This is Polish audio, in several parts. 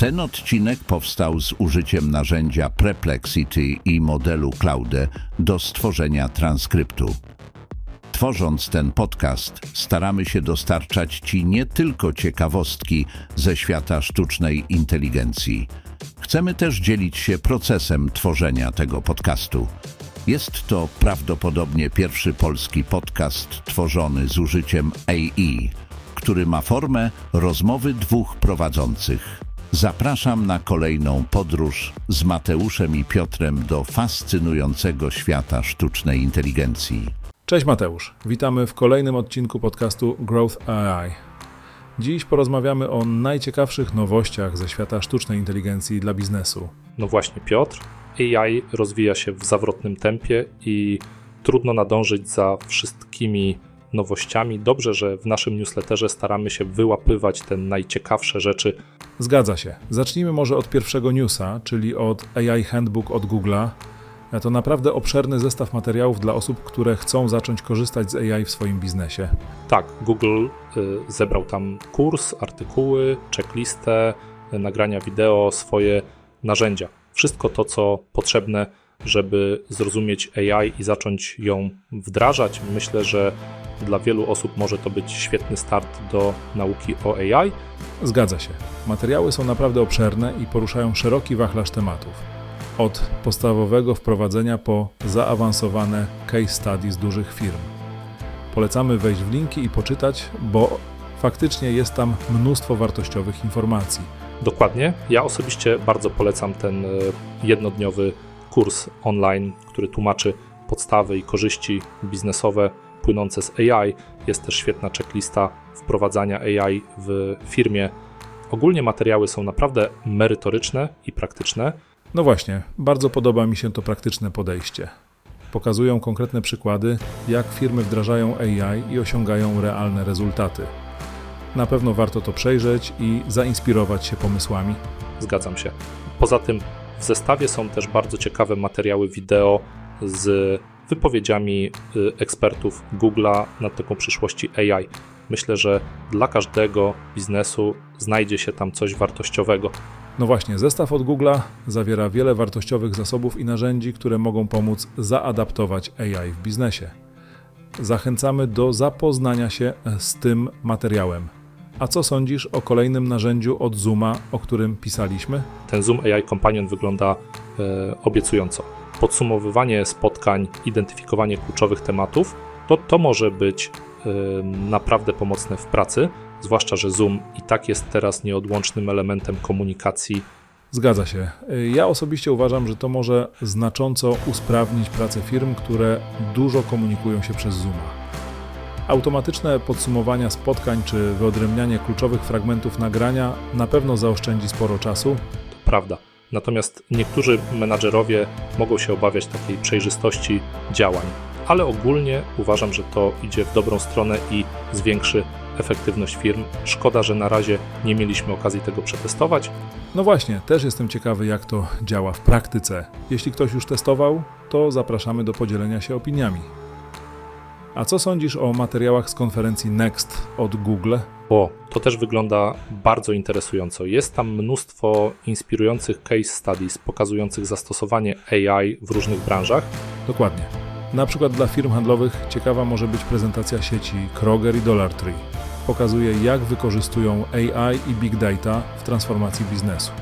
Ten odcinek powstał z użyciem narzędzia Perplexity i modelu Claude do stworzenia transkryptu. Tworząc ten podcast, staramy się dostarczać Ci nie tylko ciekawostki ze świata sztucznej inteligencji. Chcemy też dzielić się procesem tworzenia tego podcastu. Jest to prawdopodobnie pierwszy polski podcast tworzony z użyciem AI, który ma formę rozmowy dwóch prowadzących. Zapraszam na kolejną podróż z Mateuszem i Piotrem do fascynującego świata sztucznej inteligencji. Cześć Mateusz, witamy w kolejnym odcinku podcastu Growth AI. Dziś porozmawiamy o najciekawszych nowościach ze świata sztucznej inteligencji dla biznesu. No właśnie, Piotr. AI rozwija się w zawrotnym tempie i trudno nadążyć za wszystkimi nowościami. Dobrze, że w naszym newsletterze staramy się wyłapywać te najciekawsze rzeczy. Zgadza się. Zacznijmy może od pierwszego newsa, czyli od AI Handbook od Google'a. To naprawdę obszerny zestaw materiałów dla osób, które chcą zacząć korzystać z AI w swoim biznesie. Tak, Google y, zebrał tam kurs, artykuły, checklistę, y, nagrania wideo, swoje narzędzia. Wszystko to, co potrzebne, żeby zrozumieć AI i zacząć ją wdrażać. Myślę, że dla wielu osób może to być świetny start do nauki o AI. Zgadza się. Materiały są naprawdę obszerne i poruszają szeroki wachlarz tematów. Od podstawowego wprowadzenia po zaawansowane case studies dużych firm. Polecamy wejść w linki i poczytać, bo faktycznie jest tam mnóstwo wartościowych informacji. Dokładnie. Ja osobiście bardzo polecam ten e, jednodniowy kurs online, który tłumaczy podstawy i korzyści biznesowe płynące z AI. Jest też świetna checklista wprowadzania AI w firmie. Ogólnie materiały są naprawdę merytoryczne i praktyczne. No właśnie, bardzo podoba mi się to praktyczne podejście. Pokazują konkretne przykłady, jak firmy wdrażają AI i osiągają realne rezultaty. Na pewno warto to przejrzeć i zainspirować się pomysłami. Zgadzam się. Poza tym w zestawie są też bardzo ciekawe materiały wideo z wypowiedziami y, ekspertów Google'a na taką przyszłości AI. Myślę, że dla każdego biznesu znajdzie się tam coś wartościowego. No właśnie, zestaw od Google'a zawiera wiele wartościowych zasobów i narzędzi, które mogą pomóc zaadaptować AI w biznesie. Zachęcamy do zapoznania się z tym materiałem. A co sądzisz o kolejnym narzędziu od Zooma, o którym pisaliśmy? Ten Zoom AI Companion wygląda e, obiecująco. Podsumowywanie spotkań, identyfikowanie kluczowych tematów, to, to może być e, naprawdę pomocne w pracy, zwłaszcza, że Zoom i tak jest teraz nieodłącznym elementem komunikacji. Zgadza się. Ja osobiście uważam, że to może znacząco usprawnić pracę firm, które dużo komunikują się przez Zooma. Automatyczne podsumowania spotkań czy wyodrębnianie kluczowych fragmentów nagrania na pewno zaoszczędzi sporo czasu. To prawda. Natomiast niektórzy menadżerowie mogą się obawiać takiej przejrzystości działań, ale ogólnie uważam, że to idzie w dobrą stronę i zwiększy efektywność firm. Szkoda, że na razie nie mieliśmy okazji tego przetestować. No właśnie, też jestem ciekawy, jak to działa w praktyce. Jeśli ktoś już testował, to zapraszamy do podzielenia się opiniami. A co sądzisz o materiałach z konferencji Next od Google? O, to też wygląda bardzo interesująco. Jest tam mnóstwo inspirujących case studies pokazujących zastosowanie AI w różnych branżach. Dokładnie. Na przykład dla firm handlowych ciekawa może być prezentacja sieci Kroger i Dollar Tree. Pokazuje, jak wykorzystują AI i big data w transformacji biznesu.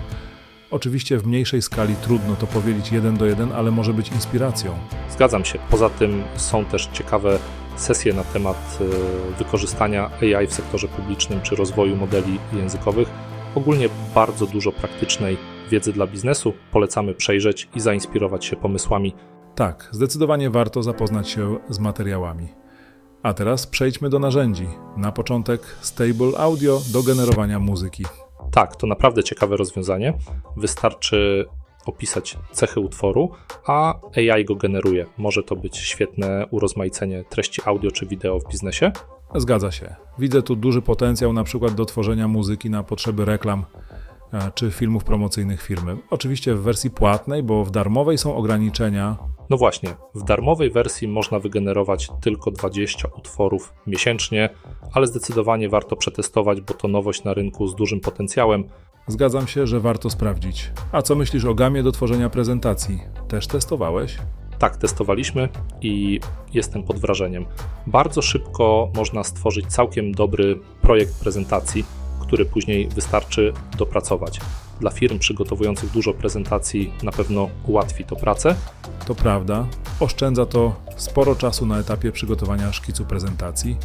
Oczywiście w mniejszej skali trudno to powiedzieć jeden do jeden, ale może być inspiracją. Zgadzam się. Poza tym są też ciekawe sesje na temat e, wykorzystania AI w sektorze publicznym czy rozwoju modeli językowych. Ogólnie bardzo dużo praktycznej wiedzy dla biznesu. Polecamy przejrzeć i zainspirować się pomysłami. Tak, zdecydowanie warto zapoznać się z materiałami. A teraz przejdźmy do narzędzi. Na początek Stable Audio do generowania muzyki. Tak, to naprawdę ciekawe rozwiązanie. Wystarczy opisać cechy utworu, a AI go generuje. Może to być świetne urozmaicenie treści audio czy wideo w biznesie. Zgadza się. Widzę tu duży potencjał na przykład do tworzenia muzyki na potrzeby reklam e, czy filmów promocyjnych firmy. Oczywiście w wersji płatnej, bo w darmowej są ograniczenia. No właśnie, w darmowej wersji można wygenerować tylko 20 utworów miesięcznie, ale zdecydowanie warto przetestować, bo to nowość na rynku z dużym potencjałem. Zgadzam się, że warto sprawdzić. A co myślisz o gamie do tworzenia prezentacji? Też testowałeś? Tak, testowaliśmy i jestem pod wrażeniem. Bardzo szybko można stworzyć całkiem dobry projekt prezentacji, który później wystarczy dopracować. Dla firm przygotowujących dużo prezentacji na pewno ułatwi to pracę. To prawda, oszczędza to sporo czasu na etapie przygotowania szkicu prezentacji.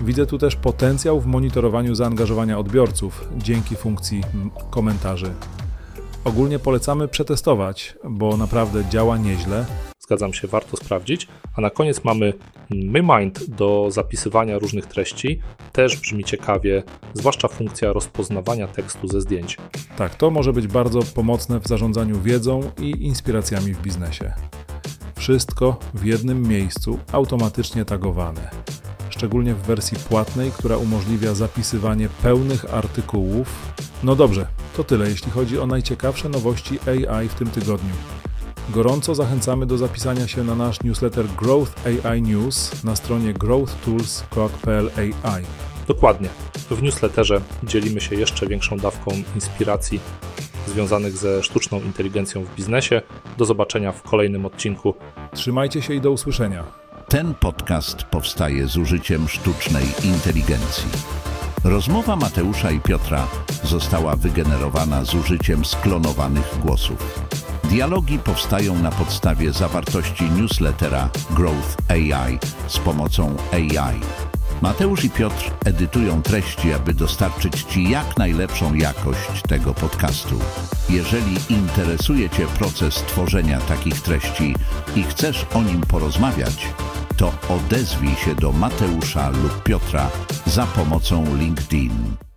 Widzę tu też potencjał w monitorowaniu zaangażowania odbiorców dzięki funkcji komentarzy. Ogólnie polecamy przetestować, bo naprawdę działa nieźle. Zgadzam się, warto sprawdzić. A na koniec mamy MyMind do zapisywania różnych treści. Też brzmi ciekawie, zwłaszcza funkcja rozpoznawania tekstu ze zdjęć. Tak, to może być bardzo pomocne w zarządzaniu wiedzą i inspiracjami w biznesie. Wszystko w jednym miejscu, automatycznie tagowane. Szczególnie w wersji płatnej, która umożliwia zapisywanie pełnych artykułów. No dobrze, to tyle jeśli chodzi o najciekawsze nowości AI w tym tygodniu. Gorąco zachęcamy do zapisania się na nasz newsletter Growth AI News na stronie growthtools.pl AI. Dokładnie. W newsletterze dzielimy się jeszcze większą dawką inspiracji związanych ze sztuczną inteligencją w biznesie. Do zobaczenia w kolejnym odcinku. Trzymajcie się i do usłyszenia. Ten podcast powstaje z użyciem sztucznej inteligencji. Rozmowa Mateusza i Piotra została wygenerowana z użyciem sklonowanych głosów. Dialogi powstają na podstawie zawartości newslettera Growth AI z pomocą AI. Mateusz i Piotr edytują treści, aby dostarczyć Ci jak najlepszą jakość tego podcastu. Jeżeli interesuje Cię proces tworzenia takich treści i chcesz o nim porozmawiać, to odezwij się do Mateusza lub Piotra za pomocą LinkedIn.